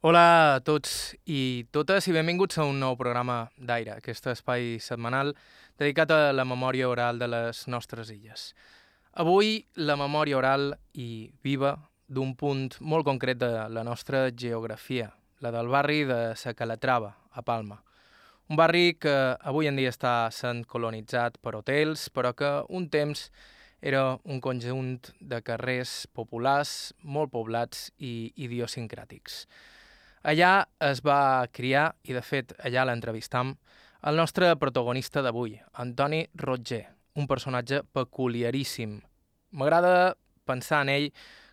Hola a tots i totes i benvinguts a un nou programa d'Aire, aquest espai setmanal dedicat a la memòria oral de les nostres illes. Avui la memòria oral i viva d'un punt molt concret de la nostra geografia, la del barri de Sa Calatrava, a Palma. Un barri que avui en dia està sent colonitzat per hotels, però que un temps era un conjunt de carrers populars, molt poblats i idiosincràtics. Allà es va criar, i de fet allà l'entrevistam, el nostre protagonista d'avui, Antoni Roger, un personatge peculiaríssim. M'agrada pensar en ell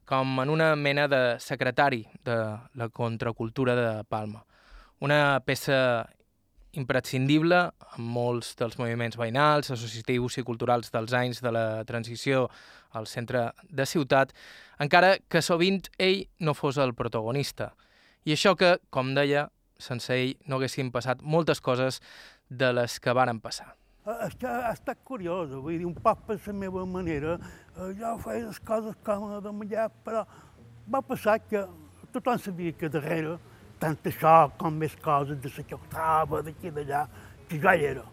com en una mena de secretari de la contracultura de Palma. Una peça imprescindible en molts dels moviments veïnals, associatius i culturals dels anys de la transició al centre de ciutat, encara que sovint ell no fos el protagonista – i això que, com deia, sense ell no haguessin passat moltes coses de les que varen passar. Ha estat curiós, vull dir, un poc per la meva manera, eh, jo feia les coses com de menjar, però va passar que tothom sabia que darrere, tant això com més coses de la xoctava, d'aquí d'allà, que ja hi era.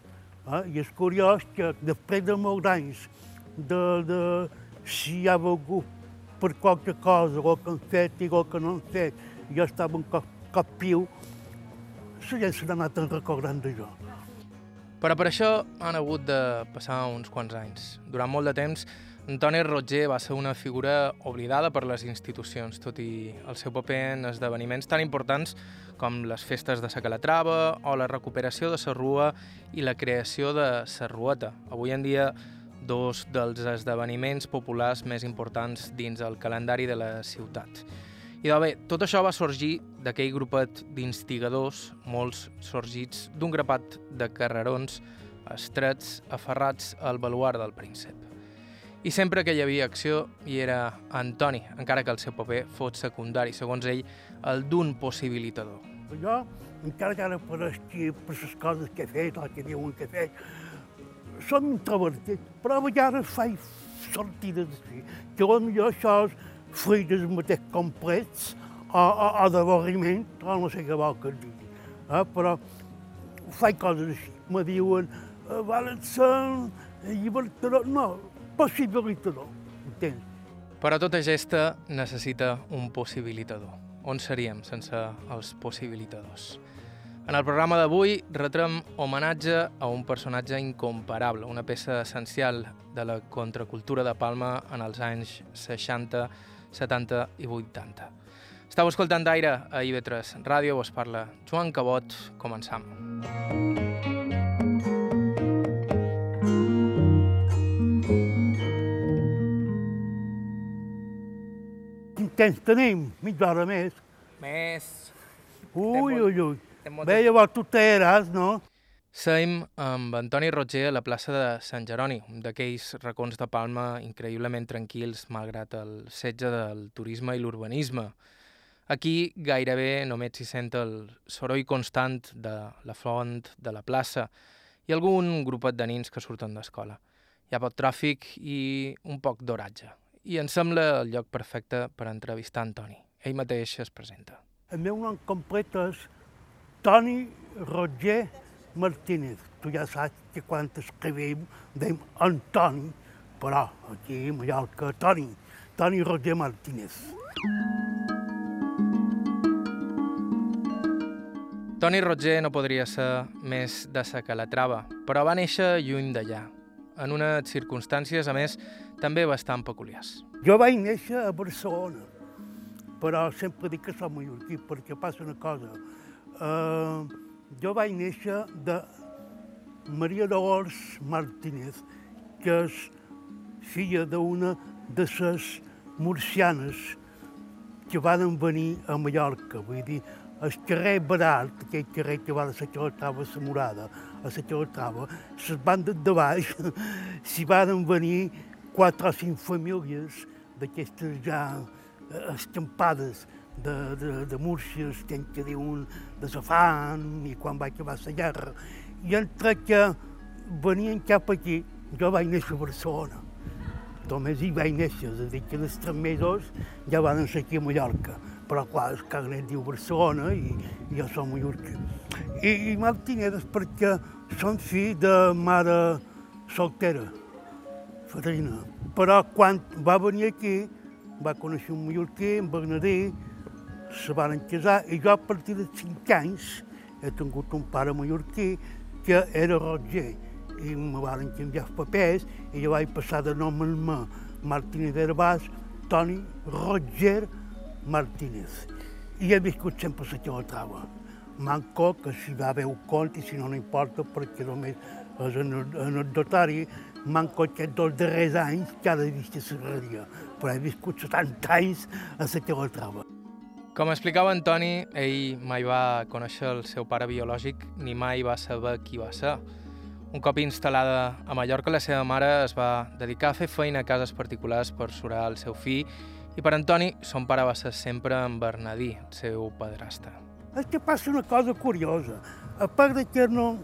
Eh? I és curiós que després de molts anys de, de si hi ha volgut per qualque cosa, o que han fet i o que no han fet, jo estava un cop, cop piu, la gent s'ha anat recordant d'això. Però per això han hagut de passar uns quants anys. Durant molt de temps, Antoni Roger va ser una figura oblidada per les institucions, tot i el seu paper en esdeveniments tan importants com les festes de Sa Calatrava o la recuperació de la Rua i la creació de Sa Rueta. Avui en dia, dos dels esdeveniments populars més importants dins el calendari de la ciutat. I bé, tot això va sorgir d'aquell grupet d'instigadors, molts sorgits d'un grapat de carrerons estrets aferrats al baluart del príncep. I sempre que hi havia acció hi era Antoni, encara que el seu paper fos secundari, segons ell, el d'un possibilitador. Jo, encara que ara per, aquí, per les coses que he fet, el que diuen que he fet, som introvertit, però a vegades faig sortides així, que potser això és fruit dels mateix complets o, o, o d'avorriment, o no sé què vol que digui. Eh? Però faig coses així. Me diuen, valen ser llibertador, no, possibilitador, entens? Però tota gesta necessita un possibilitador. On seríem sense els possibilitadors? En el programa d'avui retrem homenatge a un personatge incomparable, una peça essencial de la contracultura de Palma en els anys 60 70 i 80. Estau escoltant d'aire a IB3 Ràdio, us parla Joan Cabot. Començam. Quin temps tenim? Mitja hora més. Més. Ui, ui, ui. Bé, llavors tu t'eres, no? Seim amb Antoni Roger a la plaça de Sant Jeroni, un d'aquells racons de Palma increïblement tranquils malgrat el setge del turisme i l'urbanisme. Aquí gairebé només s'hi sent el soroll constant de la font de la plaça i algun grupet de nins que surten d'escola. Hi ha poc tràfic i un poc d'oratge. I em sembla el lloc perfecte per entrevistar Antoni. Ell mateix es presenta. El meu nom complet és Toni Roger Martínez. Tu ja saps que quan escrivim dèiem Antoni, però aquí a Mallorca Toni, Toni Roger Martínez. Toni Roger no podria ser més de sa Calatrava, però va néixer lluny d'allà, en unes circumstàncies, a més, també bastant peculiars. Jo vaig néixer a Barcelona, però sempre dic que som mallorquí perquè passa una cosa. Uh, jo vaig néixer de Maria Dolors Martínez, que és filla d'una de les murcianes que van venir a Mallorca. Vull dir, el carrer Baralt, aquell carrer que va de la Calatrava a la Morada, a la Calatrava, les bandes de baix, s'hi van venir quatre o cinc famílies d'aquestes ja eh, escampades de, de, de Múrcies, que que diuen de Safan, i quan va acabar la guerra. I entre que venien cap aquí, jo vaig néixer a Barcelona. Només hi vaig néixer, és a dir, que dels tres mesos ja van ser aquí a Mallorca. però clar, el carnet diu Barcelona i, i jo som mallorquí. I, i Martínez és perquè són fill de mare soltera, fadrina. Però quan va venir aquí, va conèixer un mallorquí, en Bernadí, se van casar i jo a partir de 5 anys he tingut un pare mallorquí que era Roger i me van canviar els papers i jo vaig passar de nom en mà Martínez Herbàs, Toni Roger Martínez. I he viscut sempre la trava. Manco que si va haver un i si no, no importa, perquè només és anecdotari, manco aquests dos darrers anys que ara he vist a Serraria, però he viscut 70 anys a la trava. Com explicava Antoni, ell mai va conèixer el seu pare biològic ni mai va saber qui va ser. Un cop instal·lada a Mallorca, la seva mare es va dedicar a fer feina a cases particulars per surar el seu fill i per Antoni, son pare va ser sempre en Bernadí, el seu padrastre. És que passa una cosa curiosa. A part de que no,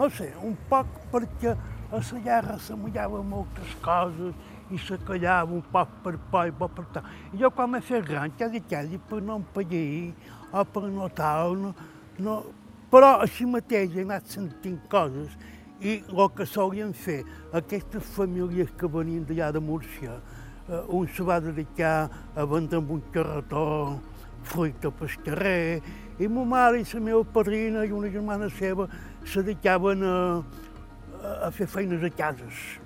no sé, un poc perquè a la guerra s'amullaven moltes coses i se callava un poc per por i per tant. I jo quan m'he fet gran, quasi quasi per no empallir o per no tal, no, no, però així mateix he anat sentint coses i el que solien fer aquestes famílies que venien d'allà de Múrcia, eh, un se va dedicar a vendre amb un carretó fruita pel carrer, i ma mare i la meva padrina i una germana seva se dedicaven a, a fer feines a cases.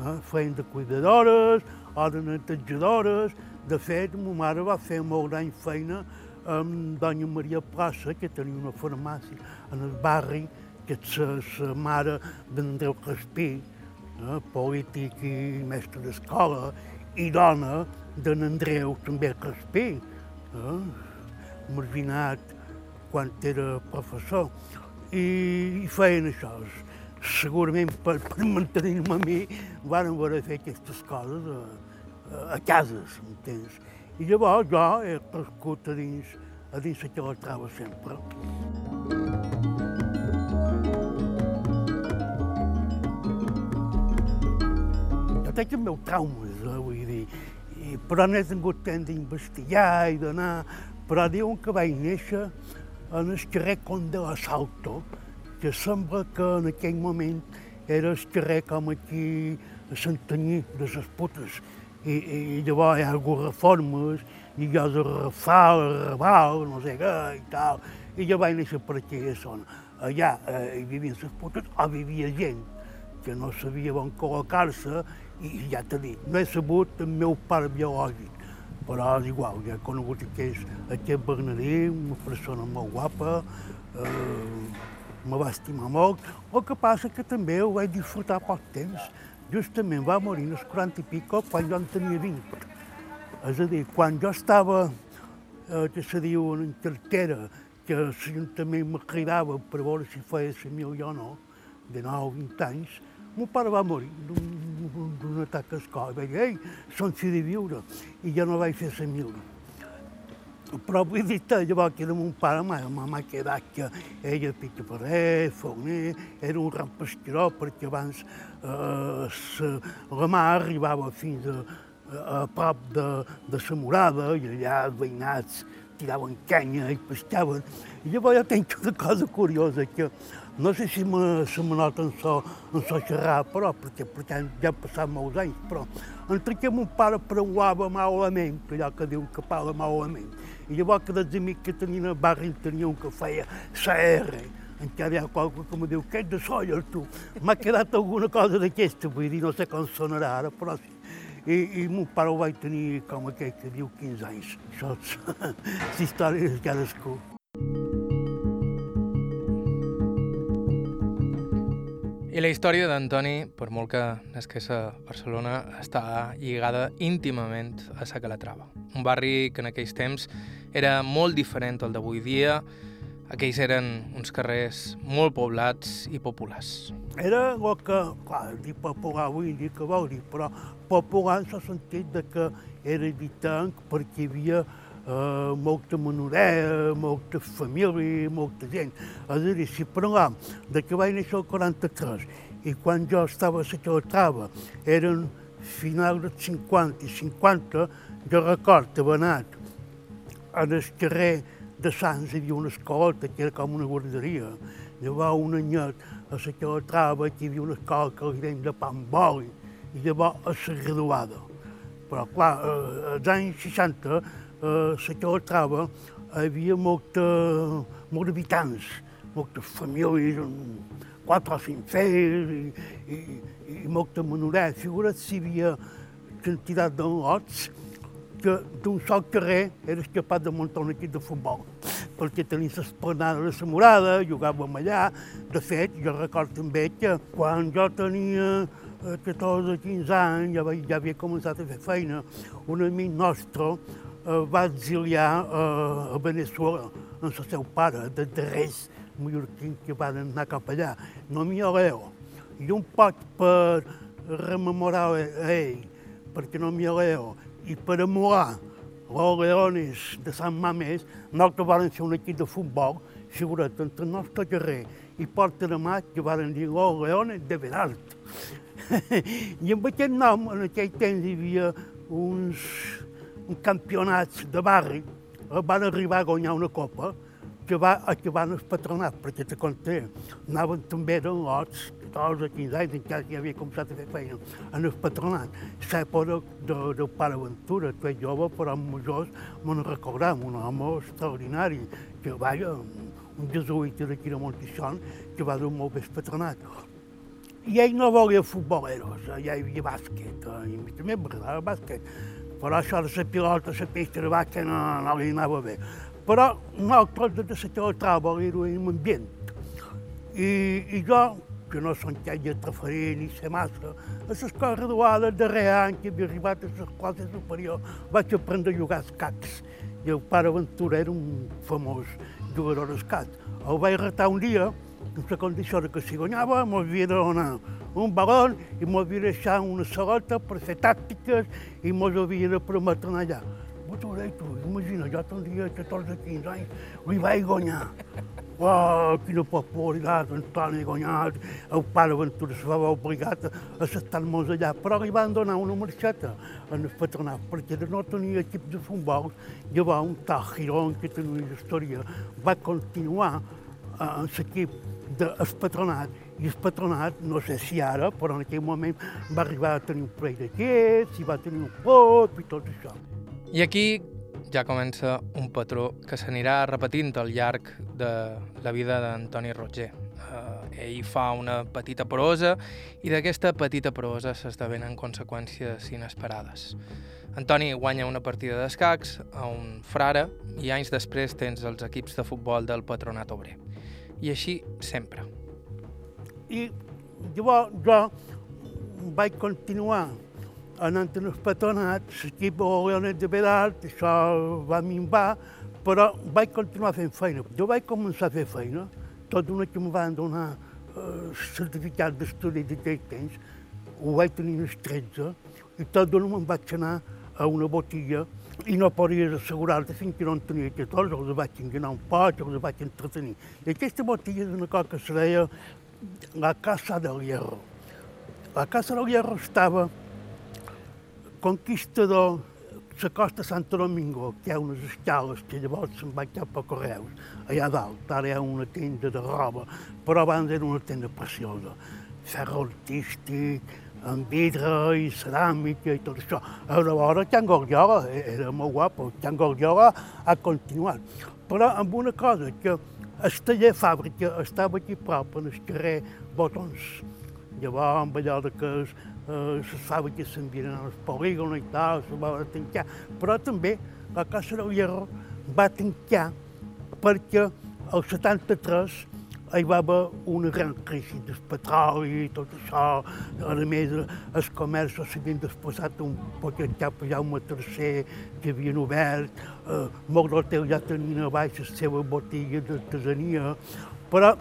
Eh? Feien de cuidadores o de netejadores. De fet, ma mare va fer molt d'any feina amb doña Maria Plaça, que tenia una farmàcia en el barri, que és la mare d'Andreu Caspí, eh, polític i mestre d'escola, i dona d'en Andreu també Caspí, eh, marginat quan era professor, i, i feien això. Segurament per, per mantenir-me a mi haver de fer aquestes coses a, a, a cases, entens? I llavors jo he crescut a dins, a dins que la trava sempre. tenc els meus traumes, eh, vull dir, I, però no he tingut temps d'investigar i d'anar, però diuen que vaig néixer en el carrer Conde de Salto, que sembla que en aquell moment era el carrer com aquí a Santanyí de les putes. I, i, i llavors hi ha hagut reformes, i jo de Rafal, Raval, no sé què, i tal. I jo vaig néixer per aquella zona. Allà eh, hi vivien les putes o vivia gent que no sabia on col·locar-se i ja t'he dit, no he sabut el meu pare biològic, però és igual, ja he conegut aquest, aquest Bernadí, una persona molt guapa, eh, me va estimar molt. El que passa que també ho vaig disfrutar poc temps. Justament va morir als 40 i pico quan jo en tenia 20. És a dir, quan jo estava, eh, que se diu, en cartera, que l'Ajuntament me cridava per veure si feia la mil o no, de 9 o 20 anys, Mon pare va morir d'un atac al cor. Vaig dir, ei, són fi de viure. I jo no vaig fer la mil. Però vull dir que llavors que era mon pare, ma, quedat que pica per ell, forner, era un gran pesqueró, perquè abans eh, la mà arribava fins a, a prop de, de la morada, i allà els veïnats tiraven canya i pescaven. I llavors jo tinc una cosa curiosa, que no sé si me, se me nota en so, en so xerrar, però, perquè, perquè ja han passat molts anys, però entre que mon pare preuava malament, allò que diu que parla malament, i llavors que dels amics que tenien al barri en tenia un que feia CR, encara hi ha qualque que me diu, què ets de solla, tu? M'ha quedat alguna cosa d'aquesta, vull dir, no sé com sonarà ara, però sí. I, i mon pare ho vaig tenir com aquell que diu 15 anys. Això és història de cadascú. I la història d'Antoni, per molt que nasqués a Barcelona, està lligada íntimament a Sa Calatrava, un barri que en aquells temps era molt diferent al d'avui dia, aquells eren uns carrers molt poblats i populars. Era el que, clar, dir popular avui dir que vol dir, però popular en el sentit de que era editant perquè hi havia eh, molta menorea, molta família, molta gent. És a dir, si parlam de que vaig néixer el 43 i quan jo estava a la Calatrava eren final dels 50 i 50, jo record haver anat el carrer de Sants hi havia una escolta, que era com una guarderia. Llavors, un anyet, a la que hi havia una escola que li deien de pan boli, i llavors a la graduada. Però, clar, eh, als anys 60, eh, la Calatrava hi havia molta, molts habitants, moltes famílies, quatre o cinc fills i, i, i molta menoreta. Figura't si hi havia quantitat de lots que d'un sol carrer eres capaç de muntar un equip de futbol, perquè tenia l'esplanada de la Morada, jugàvem allà. De fet, jo recordo també que quan jo tenia 14 o 15 anys, ja, ja havia començat a fer feina, un amic nostre eh, va exiliar eh, a Venezuela amb el seu pare, de darrers mallorquins que van anar cap allà. No m'hi aleo. I un poc per rememorar a ell, perquè no m'hi aleo, i per emular los Leones de Sant Mamés, nosaltres vam fer un equip de futbol, figurat entre el nostre carrer i Porta de Maig, que van dir los Leones de Benalt. I amb aquest nom, en aquell temps hi havia uns, uns campionats de barri, van arribar a guanyar una copa, que va acabar en el patronat, perquè te conté, anaven també de lots, 14 o 15 anys, encara que ja havia començat a fer feina en el patronat. L'època de, de, del pare Ventura, que és jove, però amb majors, me'n recordam, un home extraordinari, que vaja, un jesuïta d'aquí de Montixón, que va dur molt bé el patronat. I ell no volia futboleros, ja hi havia bàsquet, i a mi també m'agradava bàsquet, però això de la pilota, la pista de bàsquet no, no li anava bé. Però nosaltres de la teatrava era un ambient. I, I jo, que no són que de referir ni ser massa, a l'escola graduada, darrer any que havia arribat a les classes superiors, vaig aprendre a jugar escacs. I el pare Ventura era un famós jugador d'escacs. El vaig retar un dia, amb la condició que si guanyava m'havia de donar un balon i m'havia de deixar una salota per fer tàctiques i mos havia de prometre anar allà. Ventura, tu, imagina, jo tenia 14 o 15 anys, li vaig guanyar. Oh, quina popularitat, Antoni guanyat, el pare Ventura se va obligat a estar-nos allà, però li van donar una marxeta en el patronat, perquè de no tenir equip de futbol, llavors un tal Girón, que tenia una història, va continuar en l'equip del patronat, i el patronat, no sé si ara, però en aquell moment va arribar a tenir un parell d'equips, i va tenir un club i tot això. I aquí ja comença un patró que s'anirà repetint al llarg de la vida d'Antoni Roger. Uh, ell fa una petita prosa i d'aquesta petita prosa s'esdevenen conseqüències inesperades. Antoni guanya una partida d'escacs a un frare i anys després tens els equips de futbol del Patronat Obrer. I així sempre. I llavors jo vaig continuar anant en el patronat, l'equip de Leonet de Bedalt, això va minvar, però vaig continuar fent feina. Jo vaig començar a fer feina, tot d'una que em van donar eh, certificat d'estudi d'aquell temps, ho vaig tenir als 13, i tot d'una me'n vaig anar a una botiga i no podies assegurar-te fins que no en tenia 14, els vaig enganar un poc, els vaig entretenir. I aquesta botiga és una cosa que se deia la Casa del Hierro. La Casa del Hierro estava conquistador la costa Santo Domingo, que hi ha unes escales que llavors se'n va cap a Correus, allà dalt, ara hi ha una tenda de roba, però abans era una tenda preciosa, ferro artístic, amb vidre i ceràmica i tot això. A llavors Can Gordiola era molt guapo, Can Gordiola ha continuat, però amb una cosa, que el taller fàbrica estava aquí prop, en el carrer Botons. Llavors, amb allò de que eh, les fàbriques s'envien als polígons i tal, se va tancar. Però també la Casa del Hierro va tancar perquè el 73 hi va haver una gran crisi del petroli i tot això. A més, els comerços s'havien desplaçat un poquet cap a Jaume III, que havien obert, eh, molts hotels ja tenien a baix la seva botiga d'artesania, però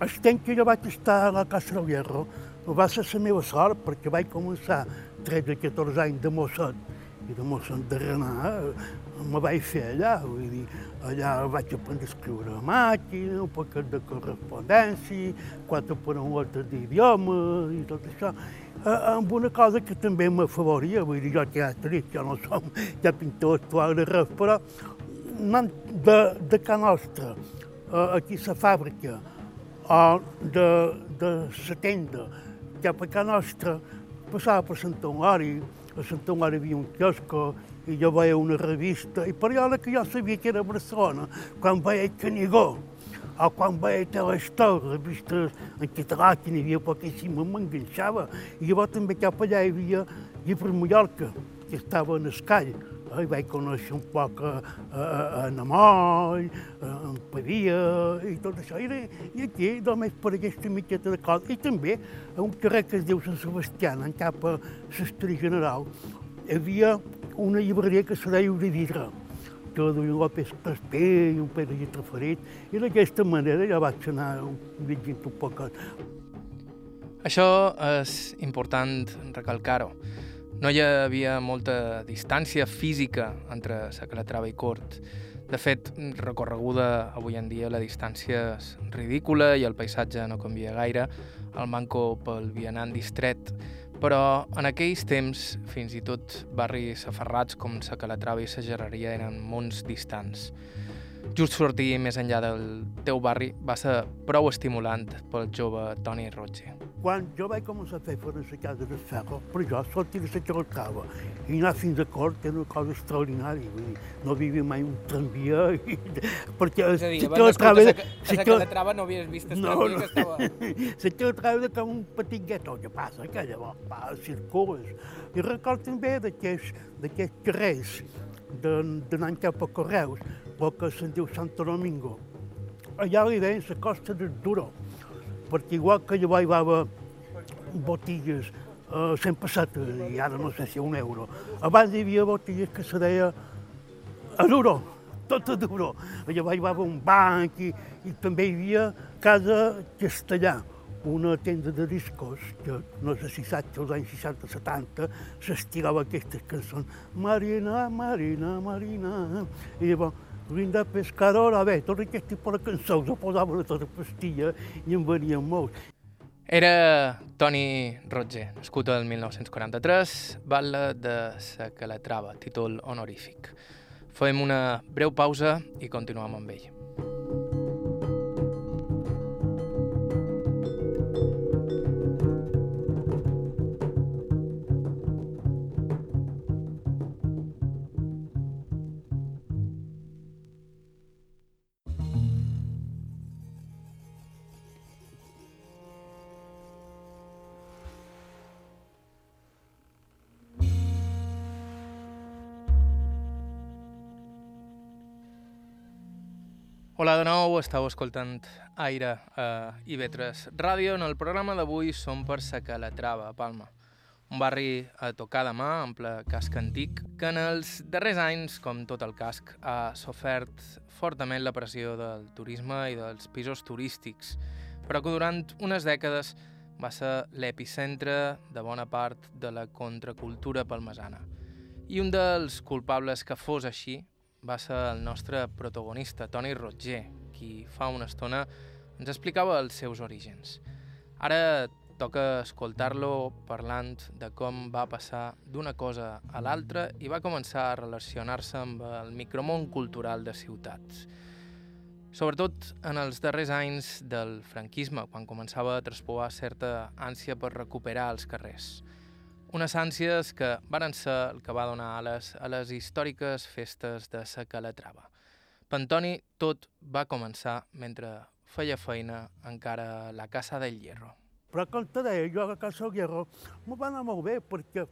el temps que jo vaig estar a la Casa del Hierro vai са сами в porque vai começar 13 3-4 жани да му са и да му са дърна, ма вай феля, или alia vai aprender a escrever gramática, um pouco de correspondência, quatro por um outro de idioma e tudo isso. A, a boa coisa que também me favoria, eu já tinha atriz, já não sou, já pintou a toalha de raspara, não da, da canastra, aqui essa fábrica, de, de 70, que para cá passava para Santo Tomari, a Santo Tomari havia um quiosco, e jo veia uma revista, e para ela que já sabia que era Barcelona, quan veia Canigó, o veio veia Telestor, revistes en català, que em cima, poquíssima, m'enganxava, e llavors també cap allà via, havia para Mallorca, que estava nas calhas. I vaig conèixer un poc a, a, a Namoll, a, Pavia i tot això. I, i aquí, només per aquesta mitjeta de cosa. I també a un carrer que es diu Sant Sebastià, en cap a l'Estri General, hi havia una llibreria que se deia de vidre que la duia López Pasper i un Pere Trafaret, i d'aquesta manera ja vaig anar llegint un poquet. Això és important recalcar-ho. No hi havia molta distància física entre la Calatrava i Cort. De fet, recorreguda avui en dia la distància és ridícula i el paisatge no canvia gaire, el manco pel vianant distret, però en aquells temps, fins i tot barris aferrats com sa Calatrava i sa Gerreria eren mons distants. Just sortir més enllà del teu barri va ser prou estimulant pel jove Toni Roger. Quan jo vaig començar a fer fora la casa de ferro, per jo sortir de la Calatrava i anar fins a Cort era una cosa extraordinària. Vull dir, no vivia mai un tramvia. I, perquè és a dir, abans d'escoltar la no havies vist el no, tramvia no. que estava... La Calatrava era com un petit gueto, que passa, que llavors va, circules. I record també d'aquests carrers d'anar cap a Correus, el que se'n diu Santo Domingo. Allà li deien la costa del Duro, perquè igual que llavors hi va botilles eh, 100 pessetes, i ara no sé si un euro. Abans hi havia botilles que se deia a duro, tot a duro. Llavors hi va un banc i, i també hi havia Casa Castellà, una tenda de discos que no sé si saps als anys 60-70 s'estirava aquestes cançons Marina, Marina, Marina i llavors Linda Pescadora, bé, tot aquest tipus de cançons ho posaven a tota pastilla i en venien molts. Era Toni Roger, nascut el 1943, batla de sa Calatrava, títol honorífic. Fem una breu pausa i continuem amb ell. De nou, estàu escoltant Aire a IB3 Ràdio. En el programa d'avui som per la Calatrava, a Palma. Un barri a tocar de mà, en ple casc antic, que en els darrers anys, com tot el casc, ha sofert fortament la pressió del turisme i dels pisos turístics, però que durant unes dècades va ser l'epicentre de bona part de la contracultura palmesana. I un dels culpables que fos així va ser el nostre protagonista, Toni Roger, qui fa una estona ens explicava els seus orígens. Ara toca escoltar-lo parlant de com va passar d'una cosa a l'altra i va començar a relacionar-se amb el micromón cultural de ciutats. Sobretot en els darrers anys del franquisme, quan començava a traspoar certa ànsia per recuperar els carrers. Unes ànsies que varen ser el que va donar ales a les històriques festes de sa Calatrava. Pantoni tot va començar mentre feia feina encara a la Casa del Hierro. Però com te deia, jo a la Casa del Hierro m'ho va anar molt bé perquè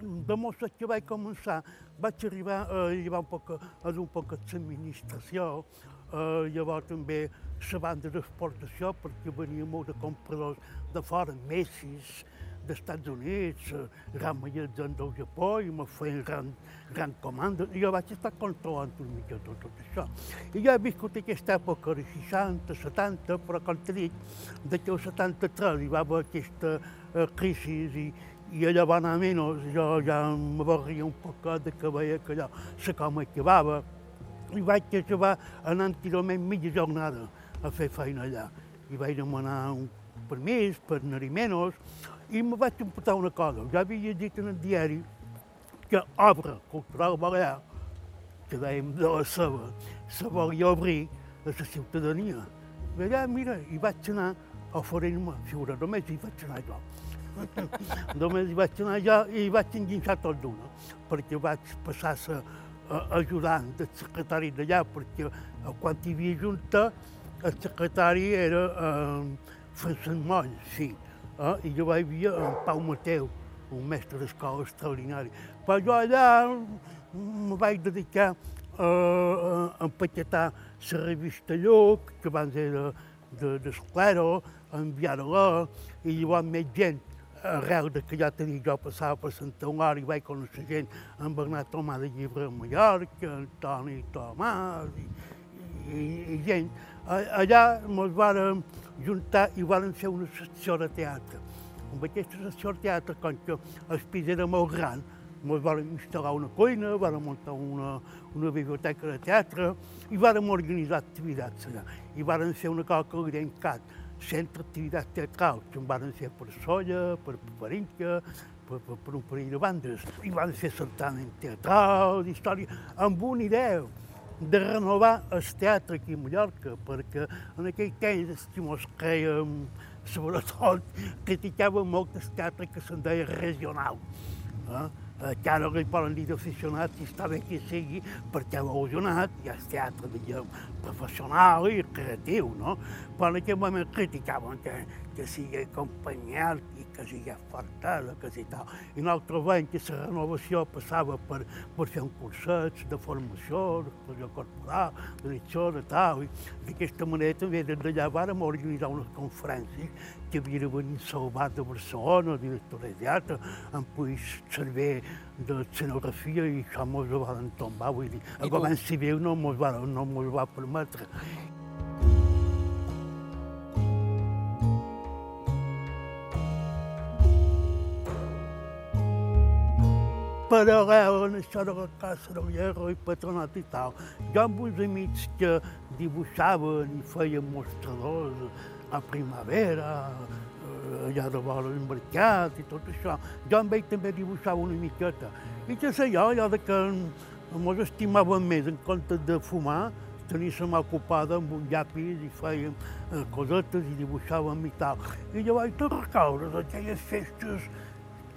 de mostres que vaig començar vaig arribar a llevar un poc, a un poc l'administració, eh, llavors també la banda d'exportació perquè venia molt de compradors de fora, Messis, dels Estats Units, eh, gran magatzem del Japó i me feien gran, gran comanda. I jo vaig estar controlant una mica tot, tot això. I jo he viscut aquesta època de 60, 70, però com t'he dit, d'aquí al 73 hi va haver aquesta eh, crisi i, i allò va anar menys, jo ja m'avorria un poc de que veia que allò se com acabava i vaig acabar anant antigament mitja jornada a fer feina allà. I vaig demanar un permís per anar-hi menys, i me vaig emportar una cosa. Ja havia dit en el diari que Obra Cultural Balear, que dèiem de la seva, se volia obrir a la ciutadania. I allà, mira, hi vaig anar a oferir-me, figura, només hi vaig anar jo. només hi vaig anar jo i hi vaig enginxar tot d'una, perquè vaig passar a ajudant del secretari d'allà, perquè quan hi havia junta, el secretari era eh, Francesc Moll, sí, eh? i jo vaig havia en Pau Mateu, un mestre d'escola extraordinari. Però jo allà me vaig dedicar a, a empaquetar la revista Lluc, que abans era d'Esclero, de, de a enviar-la, i llavors més gent arrel de que ja tenia jo passava per Sant Eulària i vaig conèixer gent, en Bernat Tomàs de Llibre a Mallorca, en Toni Tomàs i, i, i gent. Allà ens vàrem juntar i vàrem fer una secció de teatre. Amb aquesta secció de teatre, com que el pis era molt gran, ens vàrem instal·lar una cuina, vàrem muntar una, una biblioteca de teatre i vàrem organitzar activitats allà. I vàrem fer una cosa que li deim CAT, centre d'activitats teatrals, que en van fer per Solla, per Paparinca, per, per, per un parell de bandes. I van fer certamen teatral, història, amb una idea de renovar el teatre aquí a Mallorca, perquè en aquell temps que mos creiem, sobretot, criticàvem molt el teatre que se'n deia regional. Eh? que ara li poden dir d'aficionat si està bé que sigui, perquè ha evolucionat, hi ha teatre, diguem, professional i creatiu, no? Però en aquell moment criticaven que, que sigui acompanyat i que sigui fortesa, que sigui tal. I nosaltres veiem que la renovació passava per, per fer un cursets de formació, d'expressió corporal, de direcció, de tal. I d'aquesta manera també des d'allà vàrem organitzar unes conferències que havia de venir Salvat de Barcelona, director de teatre, em pogués servir de escenografia i això mos ho van tombar, vull dir, el govern civil no mos va, no mos va permetre. Paral·lel en això de la Casa del Hierro i Patronat i tal. Jo amb uns amics que dibuixaven i feien mostradors a primavera, allà de vora del mercat i tot això. Jo amb ell també dibuixava una miqueta. I què sé jo, allò de que ens estimàvem més en comptes de fumar, mà ocupada amb un llapis i fèiem eh, cosetes i dibuixàvem i tal. I jo vaig tot recaure d'aquelles festes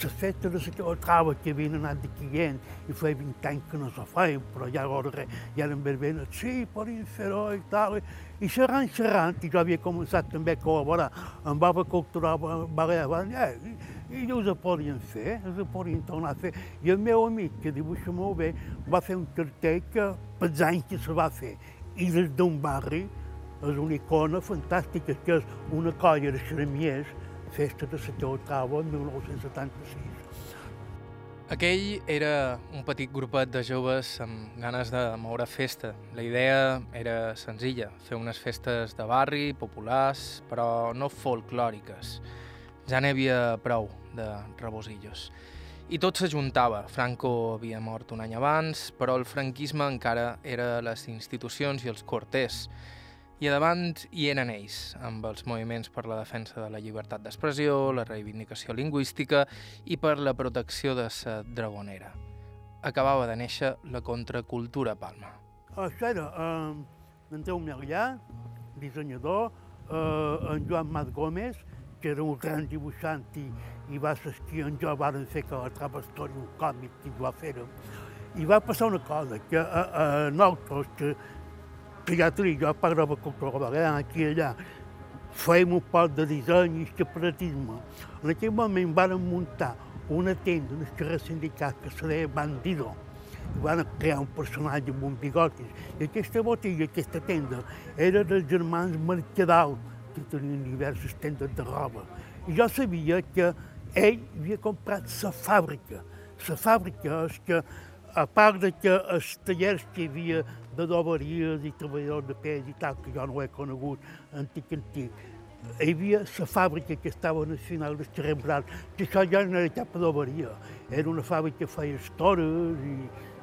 festes de la Calatrava que havien anat de client i feia 20 anys que no se feien, però ja alhora ja eren ben bé, sí, podem fer-ho i tal. I xerrant, xerrant, i jo havia començat també a col·laborar amb Baba Cultural Balear, i, i ells ho podien fer, els ho podien tornar a fer. I el meu amic, que dibuixa molt bé, va fer un cartell que pels anys que se va fer, i des d'un barri és una icona fantàstica, que és una colla de xeramiers, festa de la Teotrava en 1976. Aquell era un petit grupet de joves amb ganes de moure festa. La idea era senzilla, fer unes festes de barri, populars, però no folclòriques. Ja n'hi havia prou de rebosillos. I tot s'ajuntava. Franco havia mort un any abans, però el franquisme encara era les institucions i els corters. I a davant hi eren ells, amb els moviments per la defensa de la llibertat d'expressió, la reivindicació lingüística i per la protecció de la dragonera. Acabava de néixer la contracultura Palma. Això era eh, en Déu Melià, dissenyador, eh, en Joan Mat Gómez, que era un gran dibuixant i, i va assistir en jo, varen fer que la trava història, un còmic que va fer -ho. I va passar una cosa, que eh, eh, nosaltres, que psiquiatria, jo parlava cultura balear aquí i allà, fèiem un poc de disseny i escaparatisme. En aquell moment van muntar una tenda en el carrer sindicat que se Bandido, i van crear un personatge amb un bigotis. I aquesta botiga, aquesta tenda, era dels germans Mercadal, que tenien diverses tendes de roba. I jo sabia que ell havia comprat la fàbrica. La fàbrica és que, a part de que els tallers que hi havia de doberies i treballadors de pes i tal, que jo no he conegut antic antic. Hi havia la fàbrica que estava al final del carrer Brat, que això ja no era cap doberia, era una fàbrica que feia estores i,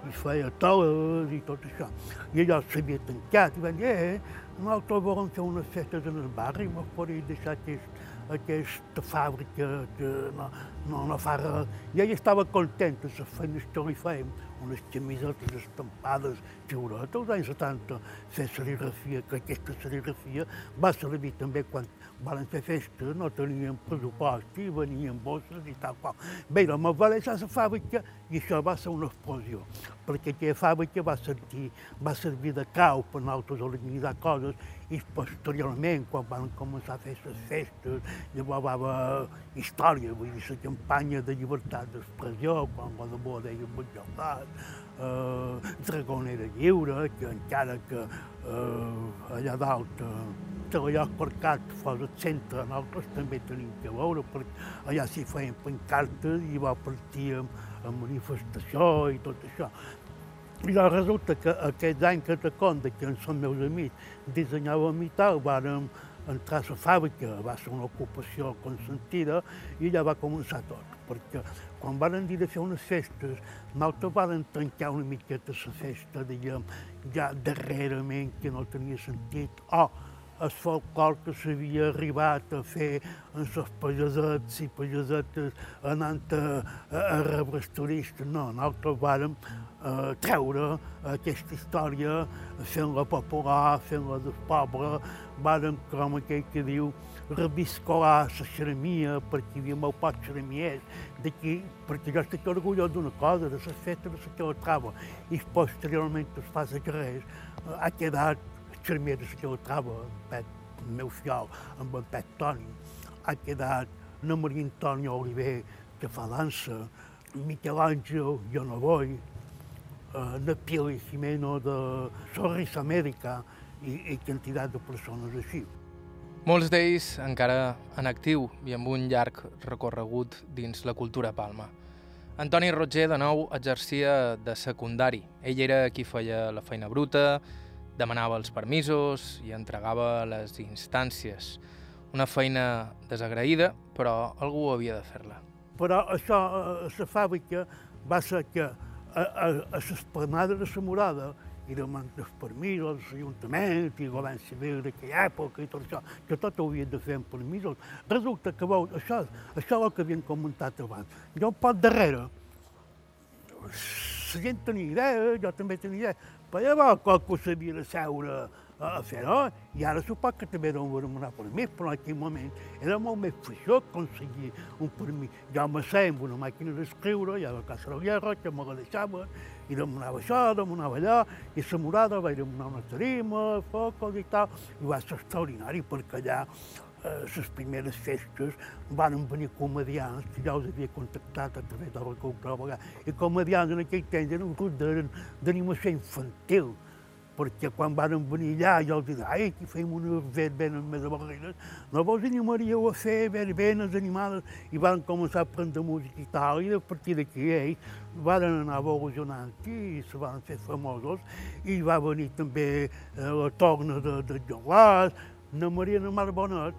i feia toles i tot això. I allò s'havia tancat i van dir, eh, nosaltres volem fer unes festes en el barri, mos podria deixar aquest, aquesta fàbrica que no, no, no fa res. I ell estava content de les feines que li fèiem, unes camisetes estampades, xiuretes, als anys 70, fer serigrafia, que aquesta serigrafia va servir també quan van fer festes, no tenien pressupost i venien bosses i tal qual. Bé, doncs va deixar la fàbrica i això va ser una explosió, perquè aquella fàbrica va servir, va servir de cau per nosaltres organitzar coses i posteriorment, quan van començar a fer les festes, llavors va haver història, vull dir, la campanya de llibertat d'expressió, quan la de bo deia Batjolat, eh, Dragonera Lliure, que encara que eh, allà dalt eh, allò Parcat fos el centre, nosaltres també tenim que veure, perquè allà s'hi feien pancartes i va partir amb, amb manifestació i tot això. I doncs resulta que aquest any que te conta, que en són meus amics, dissenyàvem i tal, vàrem entrar a la fàbrica, va ser una ocupació consentida i allà va començar tot, perquè quan van dir de fer unes festes, nosaltres van trencar una miqueta la festa, diguem, ja darrerament, que no tenia sentit, o oh, el folclore que s'havia arribat a fer en els pagesets i pagesetes anant a, a, a rebre els turistes. No, nosaltres vàrem eh, treure aquesta història, fent-la popular, fent-la del poble, vàrem, com aquell que diu, reviscolar la xeremia, perquè hi havia molt pocs xeremiers d'aquí, perquè jo estic orgullós d'una cosa, de les festes de la Calatrava, i posteriorment es fa a carrers, ha quedat Xermeres que el troba, Pet, el meu fiol, amb en Pet Toni. Ha quedat na Maria Antònia Oliver, que fa dansa, Miquel Àngel, jo no vull, eh, na Pili Jimeno de Sorris Amèrica i, i quantitat de persones així. Molts d'ells encara en actiu i amb un llarg recorregut dins la cultura palma. Antoni Roger, de nou, exercia de secundari. Ell era qui feia la feina bruta, demanava els permisos i entregava les instàncies. Una feina desagraïda, però algú havia de fer-la. Però això, a la fàbrica, va ser que a, a, a l'esplanada de la morada i demant els permisos, l'Ajuntament i el govern civil d'aquella època i tot això, que tot ho havien de fer amb permisos. Resulta que, veu, això, això és el que havien comentat abans. Jo poc darrere, la gent tenia idea, jo també tenia idea, però llavors qualcú s'havia de seure a fer-ho, i ara supos que també deuen demanar permís, però en aquell moment era molt més feixó aconseguir un permís. Jo me sé amb una màquina d'escriure, ja a casa de guerra, que me la deixava, i demanava això, demanava allò, i a la morada vaig demanar una tarima, focos i tal, i va ser extraordinari, perquè allà eh, les primeres festes van venir comedians, que ja els havia contactat a través de la cultura i comedians en aquell temps eren un grup d'animació infantil, perquè quan van venir allà jo els deia, ai, aquí feim una verbenes més avorrides, no vos animaríeu a fer verbenes animades, i van començar a aprendre música i tal, i a partir d'aquí ells van anar evolucionant i se van fer famosos, i va venir també eh, la torna de, de Joan na Mariana Mar Bonet,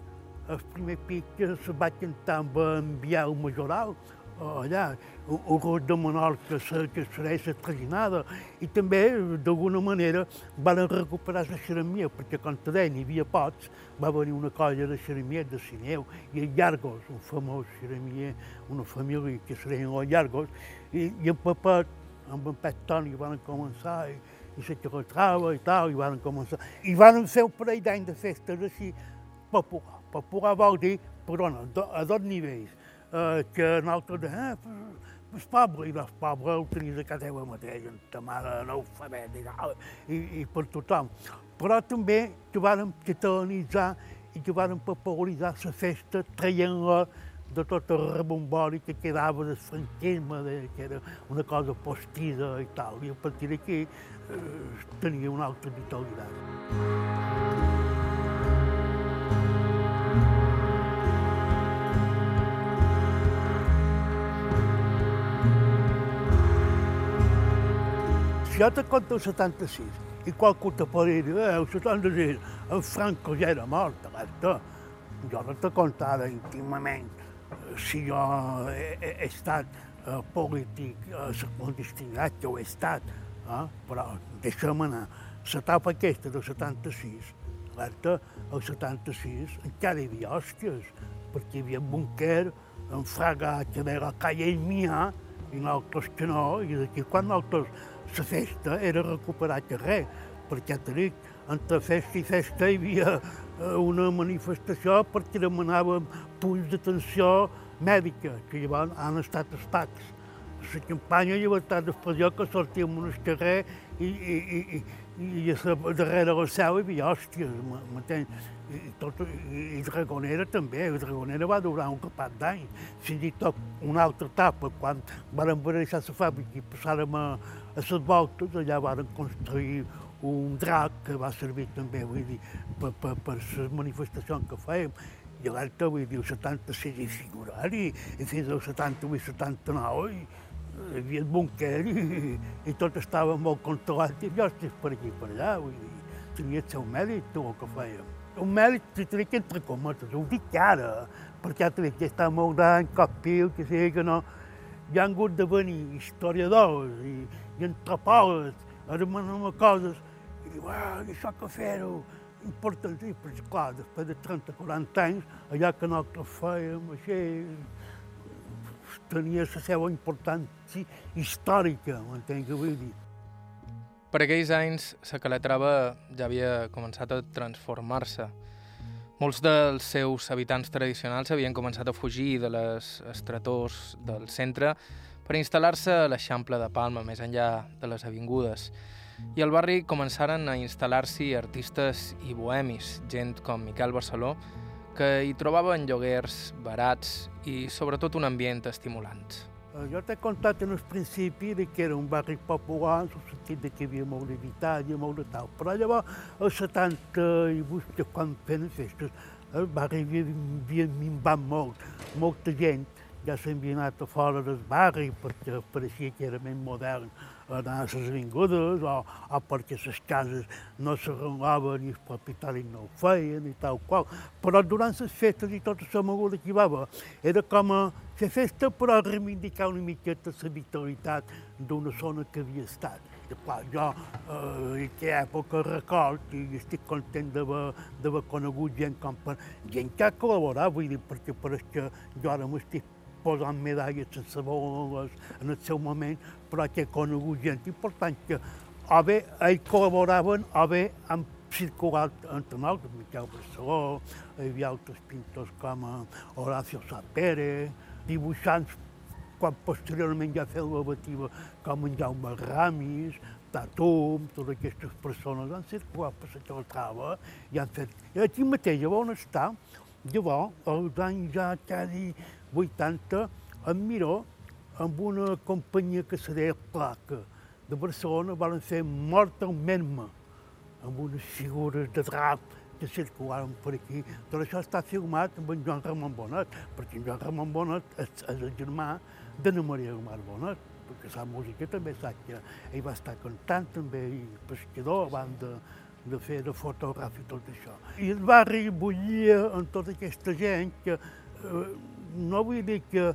el primer pic que se va cantar amb en Biel Majoral, allà, el grup de Menorca que serà la traginada, i també, d'alguna manera, van recuperar la xeremia, perquè, com te deia, n'hi havia pocs, va venir una colla de xeremiers de Sineu, i els Llargos, un famós xeremier, una família que serien els Llargos, i, i en Pepet, amb en Pet Toni, van començar, i, i se trava i tal, i van començar. I van fer un parell d'anys de festes així, popular popular vol dir, perdona, a dos nivells, eh, que nosaltres, eh, el poble, i el poble ho tenies a casa teva mateix, en ta mare analfabet i, i, i per tothom. Però també que vàrem catalanitzar i que popularitzar la festa traient-la de tot el rebombori que quedava del franquisme, de, que era una cosa postida i tal. I a partir d'aquí eh, tenia una altra vitalitat. Te conto el 76 i qualcú te pot dir, eh, el 76, en Franco ja era mort, alerta. Jo no te conto ara íntimament si jo he, he, he estat eh, polític eh, clandestinat, que ho he estat, eh? però deixa'm anar. L'etapa aquesta del 76, alerta, el 76 encara hi havia hòsties, perquè hi havia un bunquer, un fragat que era la calle Mià, i nosaltres que no, i d'aquí quan nosaltres la festa era recuperar carrer, perquè te dic, entre festa i festa hi havia una manifestació perquè demanàvem punts d'atenció mèdica, que llavors han estat estats. La campanya Llibertat d'Expressió que sortíem al carrer i, i, i, i, i darrere la seu hi havia hòsties, m'entens? I, tot, i, i Dragonera també, Dragonera va durar un capat d'any, fins i tot una altra etapa, quan vàrem deixar la fàbrica i passàrem a, a les voltes, allà varen construir un drac que va servir també, vull dir, per, per, per les manifestacions que fèiem. I l'altre, vull dir, el 76 i figurar, i, i fins al 78 79 i, hi havia el búnquer i, i tot estava molt controlat i estic per aquí per allà, vull dir, tenia el seu mèrit tot el que fèiem. Un mèrit, t'ho dic entre cometes, ho dic ara, perquè t'ho dic, ja està molt d'any, cap pil, que sigui que no, hi han hagut de venir historiadors i, i antropòlegs a demanar coses i diu, ah, això que fer-ho, importantíssim, però clar, després de 30-40 anys, allà que nosaltres fèiem així, tenia la seva importància històrica, m'entenc què vull dir. Per aquells anys, la Calatrava ja havia començat a transformar-se. Molts dels seus habitants tradicionals havien començat a fugir de les estretors del centre per instal·lar-se a l'Eixample de Palma, més enllà de les avingudes. I al barri començaren a instal·lar-s'hi artistes i bohemis, gent com Miquel Barceló, que hi trobaven lloguers barats i sobretot un ambient estimulant. Eh, jo t'he contat en el principi que era un barri popular, en el sentit que hi havia molt d'habitatge, molt de tal, però llavors, als 78, quan feien festes, el barri havia, havia minvat molt, molta gent, ja s'havia anat a fora del barri perquè pareixia que era més modern anar a les avingudes o, o perquè les cases no s'arreglaven i els propietaris no ho feien i tal qual. Però durant les festes i tota la moguda que hi va haver, era com a fer festa però reivindicar una miqueta la vitalitat d'una zona que havia estat. I clar, jo eh, en aquella època record i estic content d'haver conegut gent com per, gent que ha col·laborat, vull dir, perquè per que jo ara m'estic posant medalles sense boles en el seu moment, però que he conegut gent important que o bé ells col·laboraven o bé han circulat entre nosaltres, Miquel Barceló, hi havia altres pintors com Horacio Sapere, dibuixants quan posteriorment ja feu l'ovativa com en Jaume Ramis, Tatum, totes aquestes persones han circulat per la Caltrava i han fet... I aquí mateix, on està, llavors, els anys ja quasi 80 en Miró amb una companyia que se deia Placa de Barcelona van fer Mort al Merma amb unes figures de drap que circulaven per aquí. Tot això està filmat amb en Joan Ramon Bonet, perquè en Joan Ramon Bonet és, és el germà d'Anna Maria Gomar Bonet, perquè la música també sap que ell va estar cantant també i pescador abans de, de fer de fotogràfic i tot això. I el barri bullia amb tota aquesta gent que eh, no vull dir que,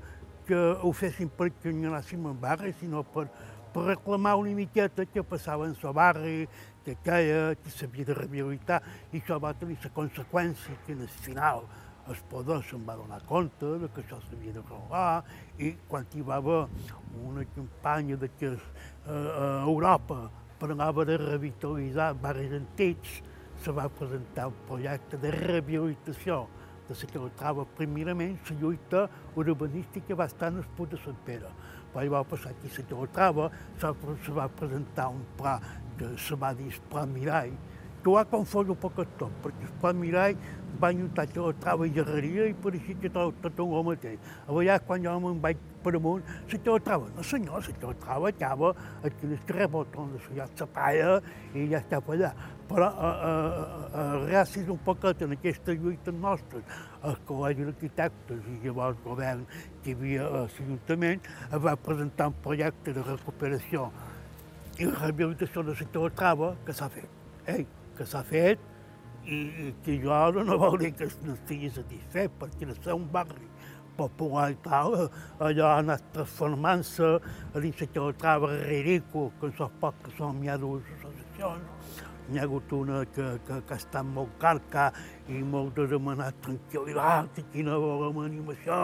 que ho fessin perquè anéssim al barri, sinó per, per reclamar una miqueta que passava en el barri, que queia, que s'havia de rehabilitar, i això va tenir la conseqüència que en el final el poder se'n va donar compte de que això s'havia de robar i quan hi va haver una campanya de que eh, a Europa parlava de revitalitzar barris antics, se va presentar un projecte de rehabilitació de la Calatrava, primerament, la lluita urbanística va estar en el Puig de Sant Pere. Però va passar aquí a la Calatrava, se va presentar un pla que se va dir Pla Mirall, que ho ha confós un poc tot, perquè el Pla Mirall va lluitar que la trava i gerreria i pareixia que tot, tot el mateix. A vegades, quan jo me'n vaig per amunt, la Calatrava, no senyor, la Calatrava acaba aquí al carrer Botón de la la Palla i ja està per allà però eh, eh, un poquet en aquesta lluita nostra, el Col·legi d'Arquitectes i llavors govern que hi havia a l'Ajuntament va presentar un projecte de recuperació i rehabilitació de la Trava que s'ha fet. Eh? Que s'ha fet i, i que jo ara no vol dir que no estigui satisfet, perquè de ser un barri popular i tal, allò ha anat transformant-se a dins la Trava ridícul, que en so poc que som hi ha dues associacions, n'hi ha hagut una que, que, que ha estat molt carca i moltes hem anat tranquil·litats, aquí no volem animació,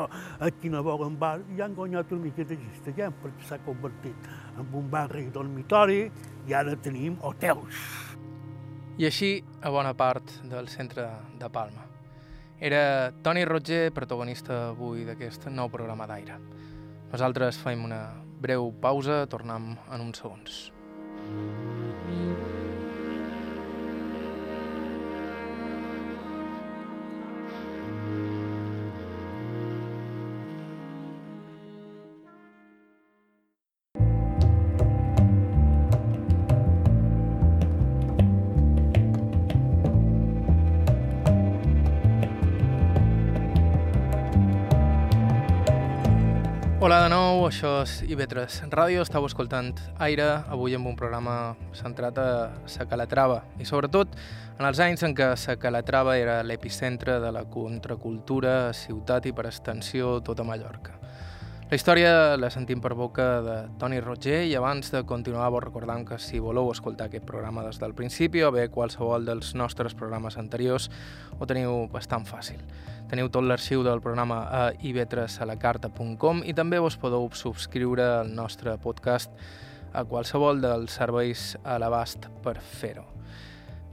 aquí no volem bar, i han guanyat una mica d'aquesta gent perquè s'ha convertit en un barri dormitori i ara tenim hotels. I així a bona part del centre de Palma. Era Toni Roger, protagonista avui d'aquest nou programa d'aire. Nosaltres fem una breu pausa, tornem en uns segons. Hola de això és IB3 Ràdio, estàu escoltant Aire, avui amb un programa centrat a Sa Calatrava i sobretot en els anys en què Sa Calatrava era l'epicentre de la contracultura, ciutat i per extensió tota Mallorca. La història la sentim per boca de Toni Roger i abans de continuar vos recordant que si voleu escoltar aquest programa des del principi o bé qualsevol dels nostres programes anteriors ho teniu bastant fàcil. Teniu tot l'arxiu del programa a ib3alacarta.com i també vos podeu subscriure al nostre podcast a qualsevol dels serveis a l'abast per fer-ho.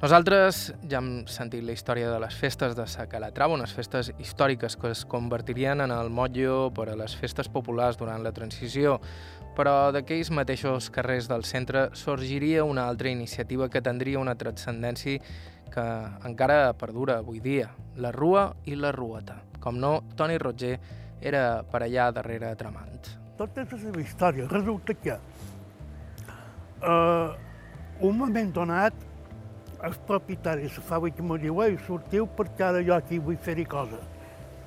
Nosaltres ja hem sentit la història de les festes de Sa Calatrava, unes festes històriques que es convertirien en el motllo per a les festes populars durant la transició, però d'aquells mateixos carrers del centre sorgiria una altra iniciativa que tindria una transcendència que encara perdura avui dia, la Rua i la Rueta. Com no, Toni Roger era per allà darrere tramant. Tota és la seva història. Resulta que uh, un moment donat els propietaris de la fàbrica me diu ei, sortiu perquè ara jo aquí vull fer-hi cosa.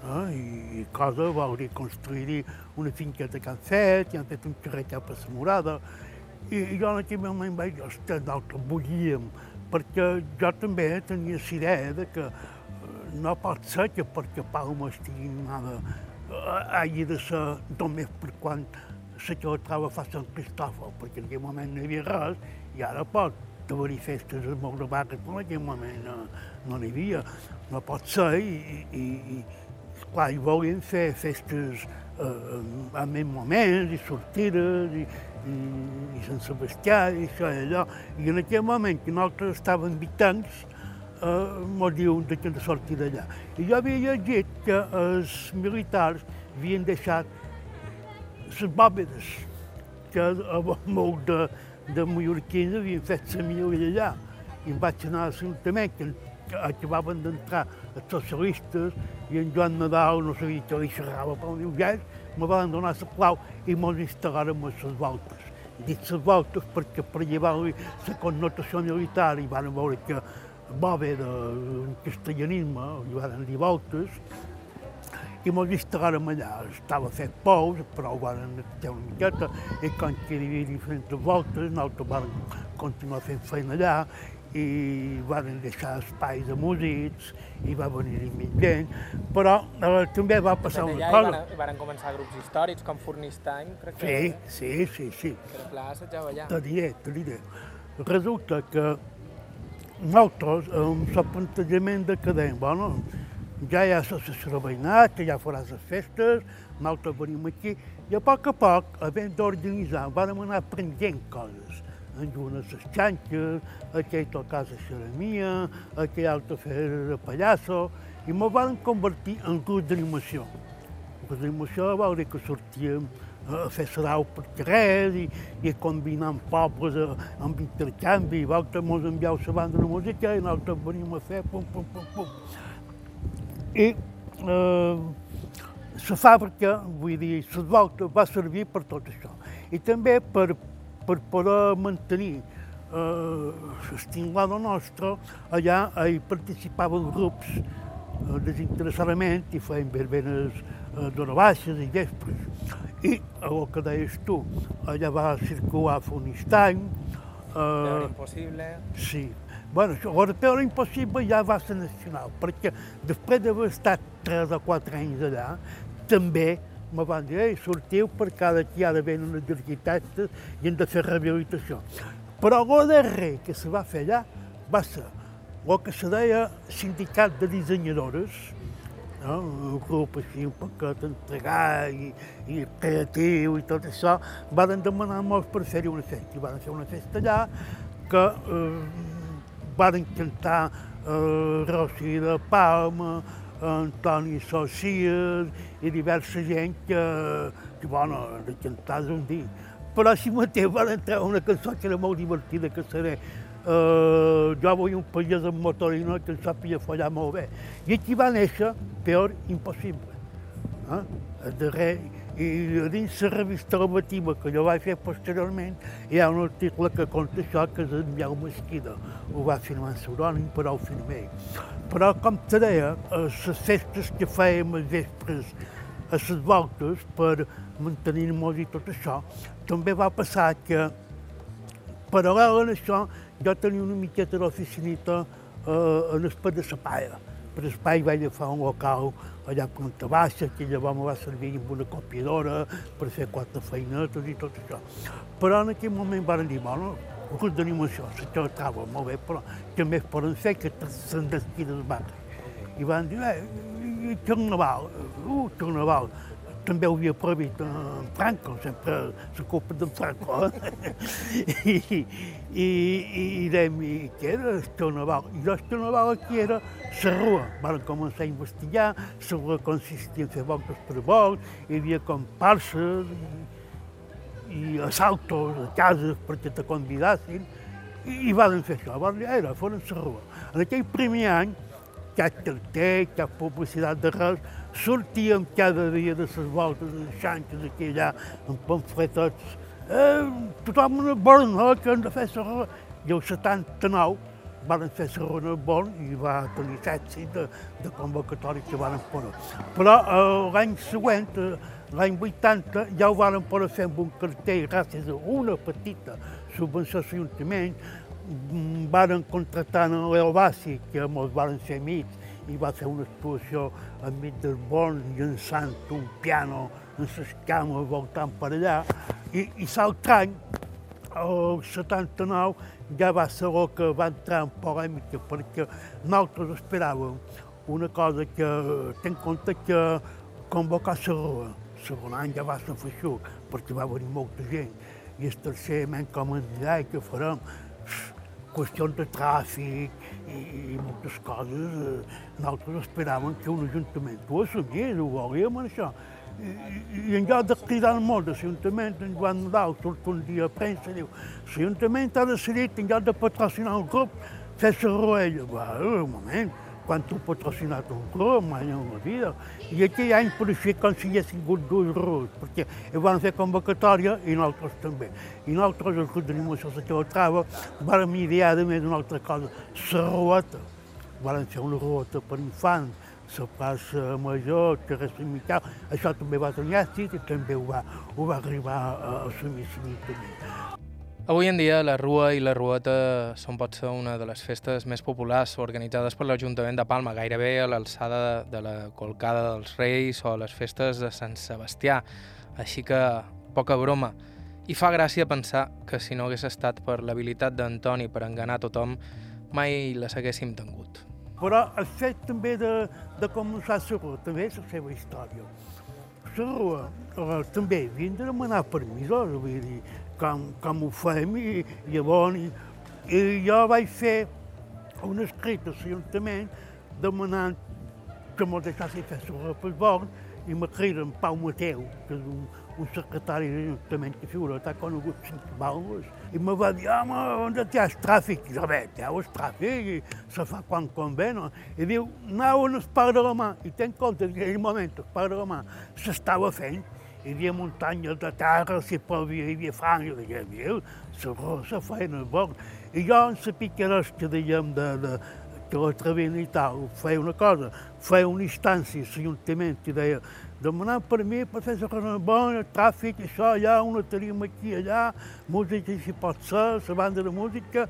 Ah, i, I cosa vol dir construir una finqueta que han fet, i han fet un carret per la morada, i, i jo en aquell moment vaig dir, ostres, nosaltres volíem, perquè jo també tenia la idea de que no pot ser que perquè Palma estigui animada hagi de ser només per quan la que troba fa Sant Cristòfol, perquè en aquell moment no hi havia res, i ara pot haver-hi festes a molt de vaques, però en aquell moment no, no n'hi havia. No pot ser, i, i, i clar, hi volien fer festes eh, en més moments, i sortides, i, i, i Sant Sebastià, i això i allò. I en aquell moment que nosaltres estàvem vitants, eh, m'ho diuen de que de sortir d'allà. I jo havia llegit que els militars havien deixat les bòvedes, que molt de, de mallorquins havien fet la milla allà. I em vaig anar a l'Ajuntament, que, que acabaven d'entrar els socialistes i en Joan Nadal no sabia que li xerrava, però diu, ja, me van donar la clau i mos instal·laren a les voltes. Dic les voltes perquè per llevar-li la connotació militar i van veure que bove del castellanisme, li van dir voltes, i mos instal·làrem allà. Estava fet pous, però ho van fer una miqueta, i quan que hi havia diferents voltes, nosaltres vam continuar fent feina allà, i van deixar espais de músics, i va venir més gent, però eh, també va passar una cosa. I van començar grups històrics, com Fornistany, crec que... Sí, sí, sí, sí. Era clar, assetjava allà. Te diré, te diré. Resulta que nosaltres, amb el plantejament de que dèiem, bueno, ja hi ha l'associació veïnat, que ja farà les festes, nosaltres venim aquí, i a poc a poc, havent d'organitzar, vam anar aprenent coses. En unes les xanxes, aquell tocar la xeremia, aquell altre fer de pallasso, i me van convertir en grup d'animació. Grup d'animació vol dir que sortíem a fer sarau per carrers i, i combinant pobles amb intercanvi. Vosaltres mos envieu la banda de música i nosaltres venim a fer pum, pum, pum, pum. I eh, la fàbrica, vull dir, les voltes va servir per tot això. I també per, per poder mantenir eh, l'estimada nostra, allà hi participaven grups eh, desinteressadament i feien verbenes eh, d'hora baixes i vespres. I el que deies tu, allà va circular Fonistany. Eh, impossible. Sí, Bueno, l'europeu era impossible ja va ser nacional, perquè després d'haver estat 3 o 4 anys allà, també me van dir, ei, sortiu per cada aquí ha d'haver unes arquitectes i hem de fer rehabilitació. Però el darrer que se va fer allà va ser el que se deia sindicat de dissenyadores, no? un grup així un poquet entregat i, i creatiu i tot això, van demanar molts per fer-hi una festa. I van fer una festa allà que eh, van cantar eh, Rossi de Palma, Antoni Socias i diversa gent que, que bueno, de cantar un dia. Però així mateix van entrar una cançó que era molt divertida, que serà eh, jo vull un pagès amb motorina que en sàpiga follar molt bé. I aquí va néixer Peor Impossible. Eh? Darrer, I dins la revista normativa que jo vaig fer posteriorment hi ha un article que conta això que és en Miau Mesquida. Ho va firmar en pseudònim, però ho firmé. Però, com te deia, les festes que fèiem els vespres a les voltes per mantenir-nos i tot això, també va passar que, paral·lel a això, jo tenia una miqueta d'oficinita eh, en el de la Paia. Per espai vaig agafar un local allà a Planta Baixa, que llavors me va servir amb una copiadora per fer quatre feinetes i tot això. Però en aquell moment van dir, bueno, el curs d'animació, se tractava molt bé, però què més poden fer que se'n del barri. I van dir, eh, Carnaval, uh, Carnaval, també ho havia prohibit en Franco, sempre la culpa d'en Franco. Eh? I, i, i, i dèiem, i què era el carnaval? I el carnaval aquí era la rua. Van començar a investigar, rua consistia en fer voltes per vol, hi havia comparses i, i assaltos a cases perquè te convidassin, i, i van fer això, van dir, era, foren rua. En aquell primer any, cap carter, cap publicitat de res, sortíem cada dia de les voltes de xanxes aquí allà, amb pamfletots. Eh, tothom una bona que hem de fer la I el 79 van fer la Rona Bon i va tenir èxit de, de convocatòria que van poder. Però eh, l'any següent, eh, l'any 80, ja ho van poder fer amb un cartell gràcies a una petita subvenció a l'Ajuntament, mm, van contractar en l'Elbasi, que ens van ser amics, i va fer una actuació enmig del bon, llançant un piano en les cames, voltant per allà, i, i l'altre any, el 79, ja va ser el que va entrar en polèmica, perquè nosaltres esperàvem una cosa que té en compte que convocar. El segon any ja va ser feixuc, perquè va venir molta gent, i el tercer, com ens dirà, que farem qüestions de tràfic i, i moltes coses, eh, nosaltres esperàvem que un ajuntament ho assumís, ho volíem això. I, i, i en lloc de cridar el món l'Ajuntament, en Joan Nadal surt un dia a premsa i diu l'Ajuntament ha decidit, en lloc un grup, fer la roella. Va, un moment, quan tu patrocinat un club, mai en la vida. I aquell any pareixia com si hi haguessin hagut dos ruts, perquè hi van fer convocatòria i nosaltres també. I nosaltres, el grup d'animació de Teotrava, vam idear de més una altra cosa, la ruota. Vam fer una ruota per infants, la plaça major, el carrer Sant Miquel, això també va tenir èxit i també ho va, ho va arribar a assumir també. Avui en dia la Rua i la Rueta són potser una de les festes més populars organitzades per l'Ajuntament de Palma, gairebé a l'alçada de la Colcada dels Reis o les festes de Sant Sebastià. Així que poca broma. I fa gràcia pensar que si no hagués estat per l'habilitat d'Antoni per enganar tothom, mai les haguéssim tingut. Però el fet també de, de començar la Rua també és la seva història. La Rua eh, també havien de demanar permisos, vull dir, com, com ho fem i llavors i, i jo vaig fer un escrit a l'Ajuntament demanant que m'ho deixassin fer sobre el passaport i me criden Pau Mateu, que és un, un secretari de l'Ajuntament que figura, t'ha conegut cinc balmes, i me va dir, home, on hi ha el tràfic? I jo, bé, hi ha el tràfic, i se fa quan convé, no? I diu, anau en el parc de la mà, i ten compte que en aquell moment el parc de la mà s'estava fent, hi havia muntanyes de terra, si plovia, hi havia fang, i deia, viu, la rosa feina bon. I jo en la picaresca, diguem, de, de, que la travena i tal, feia una cosa, feia una instància a l'Ajuntament i deia, demanant per mi per fer la cosa bona, tràfic, això, allà, una tarima aquí, allà, música si pot ser, la banda de música,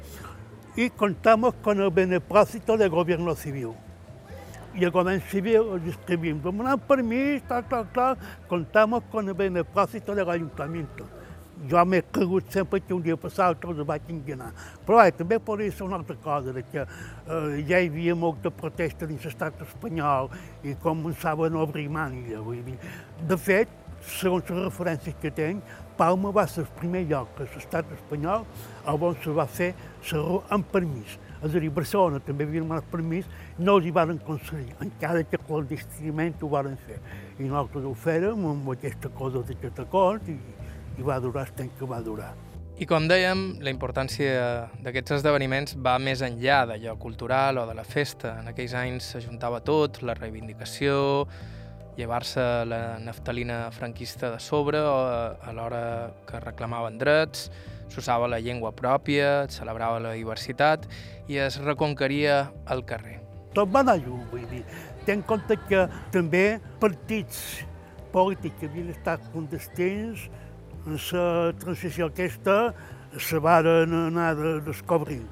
i contamos con el beneplácito del gobierno civil y el gobierno civil distribuimos. Demanant permís, tal, tal, tal, contamos con el beneplácito del ayuntamiento. Jo m'he cregut sempre que un dia passava tot vaig enganar. Però eh, també podria ser una altra cosa, de que eh, ja hi havia molta protesta dins l'estat espanyol i començaven a obrir màniga. Vull dir. De fet, segons les referències que tenc, Palma va ser el primer lloc que l'estat espanyol on se va fer la amb permís. És a dir, Barcelona també havia demanat permís, no els hi van concedir, encara que clandestinament ho van fer. I nosaltres ho fèrem amb aquesta cosa d'aquest acord i, i va durar el temps que va durar. I com dèiem, la importància d'aquests esdeveniments va més enllà d'allò cultural o de la festa. En aquells anys s'ajuntava tot, la reivindicació, llevar-se la naftalina franquista de sobre o a l'hora que reclamaven drets, s'usava la llengua pròpia, es celebrava la diversitat i es reconqueria el carrer. Tot va anar lluny, vull dir. Ten en compte que també partits polítics que havien estat clandestins la transició aquesta se varen anar descobrint.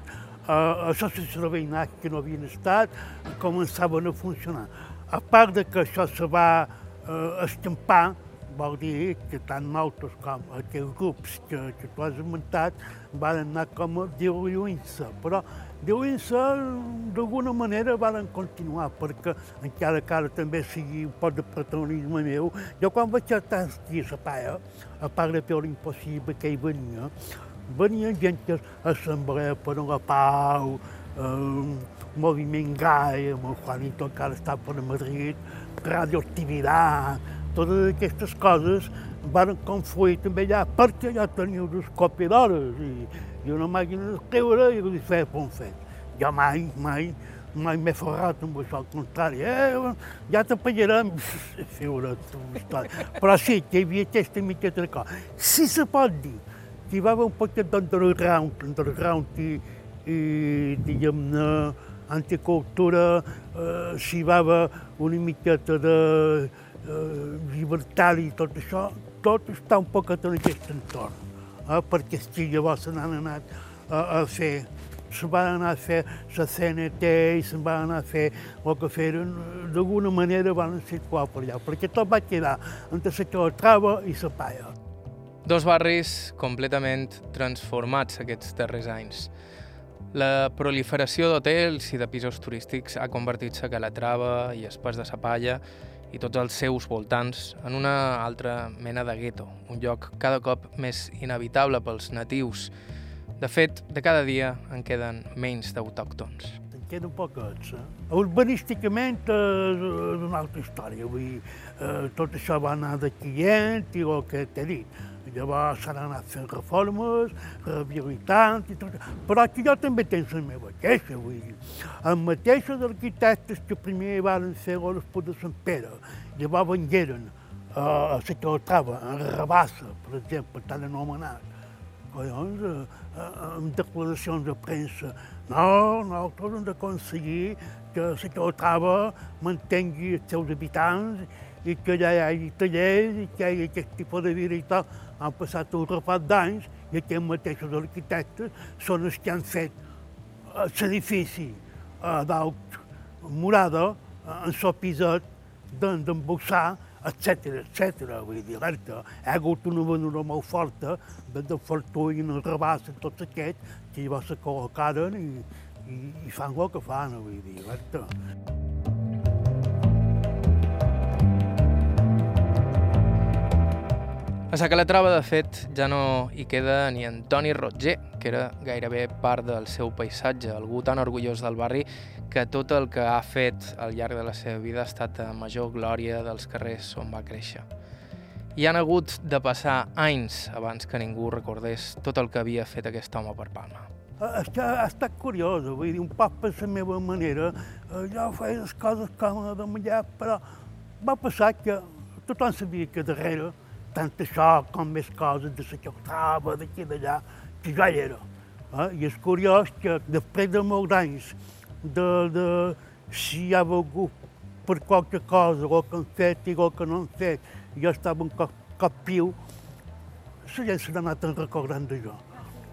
Uh, associacions de veïnat que no havien estat començaven a funcionar. A part de que això se va uh, escampar, vol dir que tant nosaltres com aquells grups que, que tu has esmentat van anar com diluint-se, però diluint-se d'alguna manera van continuar, perquè encara que ara també sigui un poc de protagonisme meu, jo quan vaig estar aquí a paia, a part de fer l'impossible que hi venia, venia gent que assemblea per la pau, eh, moviment gai, amb el Juanito encara està per Madrid, radioactivitat, totes aquestes coses van confluir també allà, perquè ja tenia dos copiadores i, i una màquina d'escriure i li feia pom fet. Jo mai, mai, mai m'he forrat amb això, al contrari, eh, ja t'apanyarem, figura't, però sí, que hi havia aquesta miqueta de cosa. Si se pot dir que hi va haver un poquet d'underground, underground i, i diguem-ne, anticultura, eh, s'hi va haver una miqueta de eh, llibertari i tot això, tot està un poc en aquest entorn, eh, perquè si llavors n'han anat a, a fer se van anar a fer la CNT i se'n van anar a fer el que feren, d'alguna manera van situar per allà, perquè tot va quedar entre la trava i la paia. Dos barris completament transformats aquests darrers anys. La proliferació d'hotels i de pisos turístics ha convertit la Calatrava i Espès de sa Palla i tots els seus voltants en una altra mena de gueto, un lloc cada cop més inevitable pels natius. De fet, de cada dia en queden menys d'autòctons. En queden poquets. Eh? Urbanísticament eh, és una altra història. Vull dir, eh, tot això va anar de client i el que t'he dit. Llavors s'han anat fent reformes, rehabilitant i tot. Però aquí jo també tens la meva queixa, vull dir. Els mateixos arquitectes que primer van fer l'Esput de Sant Pere, llavors vengueren a la Secretava, a Rabassa, per exemple, tan anomenat. Collons, amb declaracions de premsa. No, nosaltres hem d'aconseguir que la Secretava mantengui els seus habitants i que ja hi hagi tallers i que hi hagi aquest tipus de vida i tal han passat un repat d'anys i aquests mateixos arquitectes són els que han fet eh, l'edifici a eh, dalt morada, eh, en so piset d'embossar, etc etc. Vull dir, alerta, hi ha hagut una venura molt forta de, de fortuna, rebàs, tots aquests, que llavors se col·locaren i, i, i fan el que fan, vull dir, alerta. A Sa Calatrava, de fet, ja no hi queda ni Antoni Rotger, que era gairebé part del seu paisatge, algú tan orgullós del barri que tot el que ha fet al llarg de la seva vida ha estat a major glòria dels carrers on va créixer. Hi han hagut de passar anys abans que ningú recordés tot el que havia fet aquest home per Palma. Ha, ha estat curiós, vull dir, un poc per la meva manera, eh, jo feia les coses com a de mullar, però va passar que tothom sabia que darrere tant això com més coses de la xoctava, d'aquí i d'allà, que ja hi era. Eh? I és curiós que després de molts anys de, de si hi ha volgut per qualque cosa, o que han fet i o que no han fet, jo estava un cop, cop piu, la gent s'ha anat recordant d'això.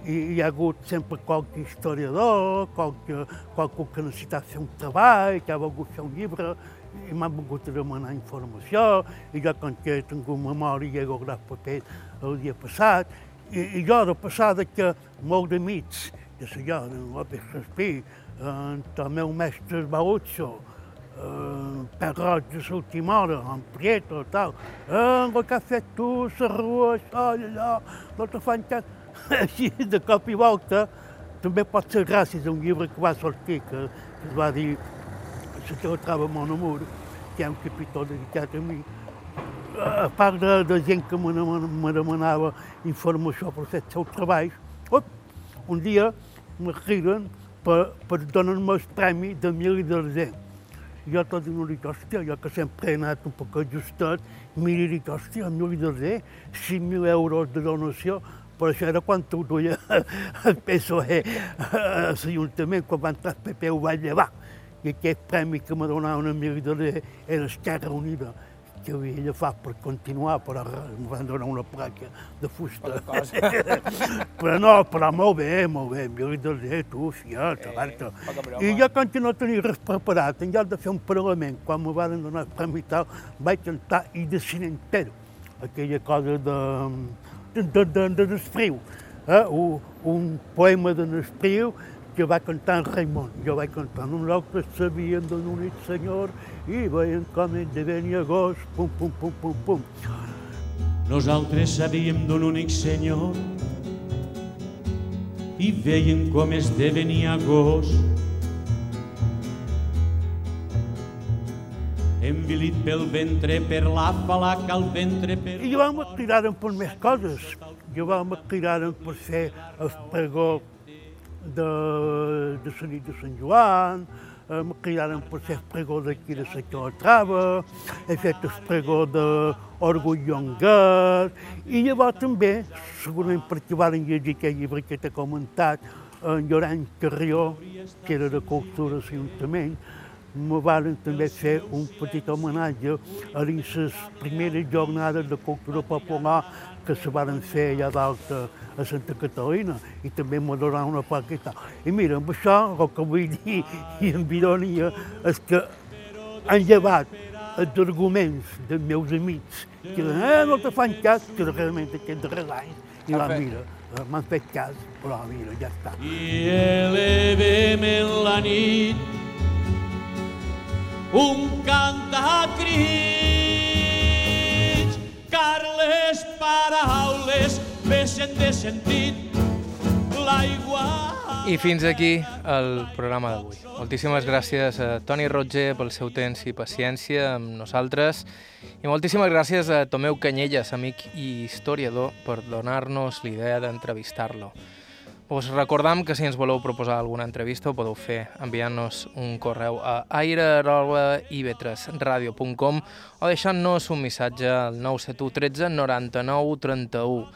I hi ha hagut sempre qualque historiador, qualque, qualque que necessita fer un treball, que ha volgut fer un llibre, i m'han volgut demanar informació, i jo com que he tingut memòria i he guardat paper el dia passat, I, i jo, de passada que molt d'amics, de ser jo, de López Raspí, eh, el meu mestre Bautxo, eh, per roig de l'última hora, en Prieto, tal, eh, el que has fet tu, la rua, això, allò, no te fan cas. Així, de cop i volta, també pot ser gràcies a un llibre que va sortir, que, que es Se que troba mon amor, que hi ha un capítol a mi. A part de, de gent que me, me demanava informació per fer els seus treballs, op, un dia me criden per, per donar-me el premi de mil i d'argent. Jo tot no dic, hòstia, jo que sempre he anat un poc ajustat, mira i dic, hòstia, mil i d'argent, 5.000 euros de donació, però això era quan ho duia el PSOE a l'Ajuntament, quan va entrar el PP ho va llevar i aquest premi que me donaven a mi era Esquerra Unida, que havia agafat per continuar, però em van donar una placa de fusta. però no, però molt bé, molt bé, mi de tu, sí, ja, eh, I jo, quan no tenia res preparat, en lloc de fer un parlament, quan me van donar el premi i tal, vaig cantar i de entero, aquella cosa de, de, de, de, de Nespriu, eh? un, un poema de Nespriu que va cantar en Raimon. Jo vaig cantar, nosaltres sabíem d'un únic senyor i veiem com ell de venia agost, pum, pum, pum, pum, pum. Nosaltres sabíem d'un únic senyor i veiem com es devenia agost. Envilit pel ventre, per la falaca al ventre, per... I jo vam cridar per més coses. Jo vam cridar per fer el pregó de, de la nit de Sant Joan, eh, me cridaren per fer el pregó d'aquí de la Trava, he fet el pregó d'Orgull Llonguet, i llavors també, segurament perquè van llegir aquell llibre que t'he comentat, en Llorenç Carrió, que era de Cultura l'Ajuntament, me van també fer un petit homenatge a les primeres jornades de cultura popular que se van fer allà dalt a Santa Catalina i també m'ha donat una paqueta. I mira, amb això el que vull dir i amb ironia és que han llevat els arguments dels meus amics que eh, no te fan cas, que realment aquests darrers anys i la mira, m'han fet cas, però mira, ja està. I elevem en la nit un cant a crits, car les paraules veixen de sentit l'aigua... I fins aquí el programa d'avui. Moltíssimes gràcies a Toni Roger pel seu temps i paciència amb nosaltres i moltíssimes gràcies a Tomeu Canyelles, amic i historiador, per donar-nos l'idea d'entrevistar-lo. Us recordam que si ens voleu proposar alguna entrevista ho podeu fer enviant-nos un correu a aire.ivetresradio.com o deixant-nos un missatge al 971 13 99 31.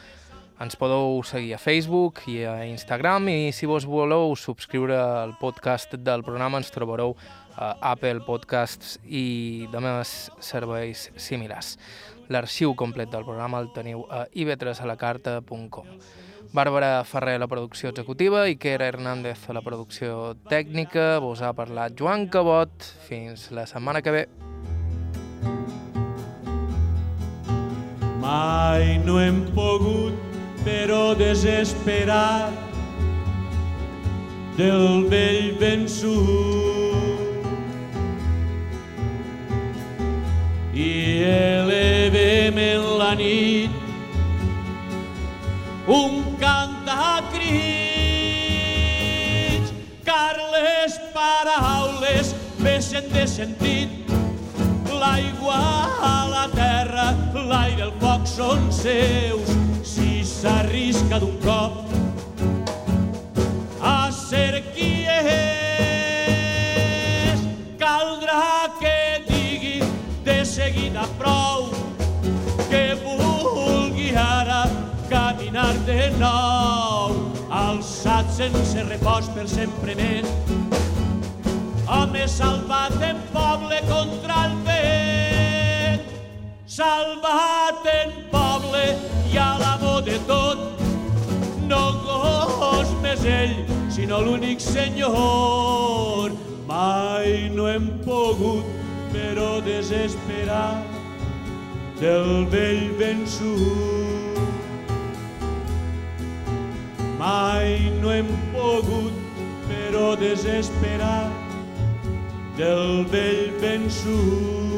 Ens podeu seguir a Facebook i a Instagram i si vos voleu subscriure al podcast del programa ens trobareu a Apple Podcasts i demés serveis similars. L'arxiu complet del programa el teniu a ivetresalacarta.com. Bàrbara Ferrer a la producció executiva, Iker Hernández a la producció tècnica, vos ha parlat Joan Cabot. Fins la setmana que ve. Mai no hem pogut, però desesperar del vell vençut. I elevem en la nit un canta crits, car les paraules veixen de sentit. L'aigua a la terra, l'aire, el foc són seus. Si s'arrisca d'un cop a ser qui és, caldrà que digui de seguida prou de nou, alçat sense repòs per sempre més. Home salvat en poble contra el vent, salvat en poble i a l'amo de tot, no gos més ell, sinó l'únic senyor. Mai no hem pogut, però desesperar del vell vençut. Mai no hem pogut, però desesperar del vell vençut.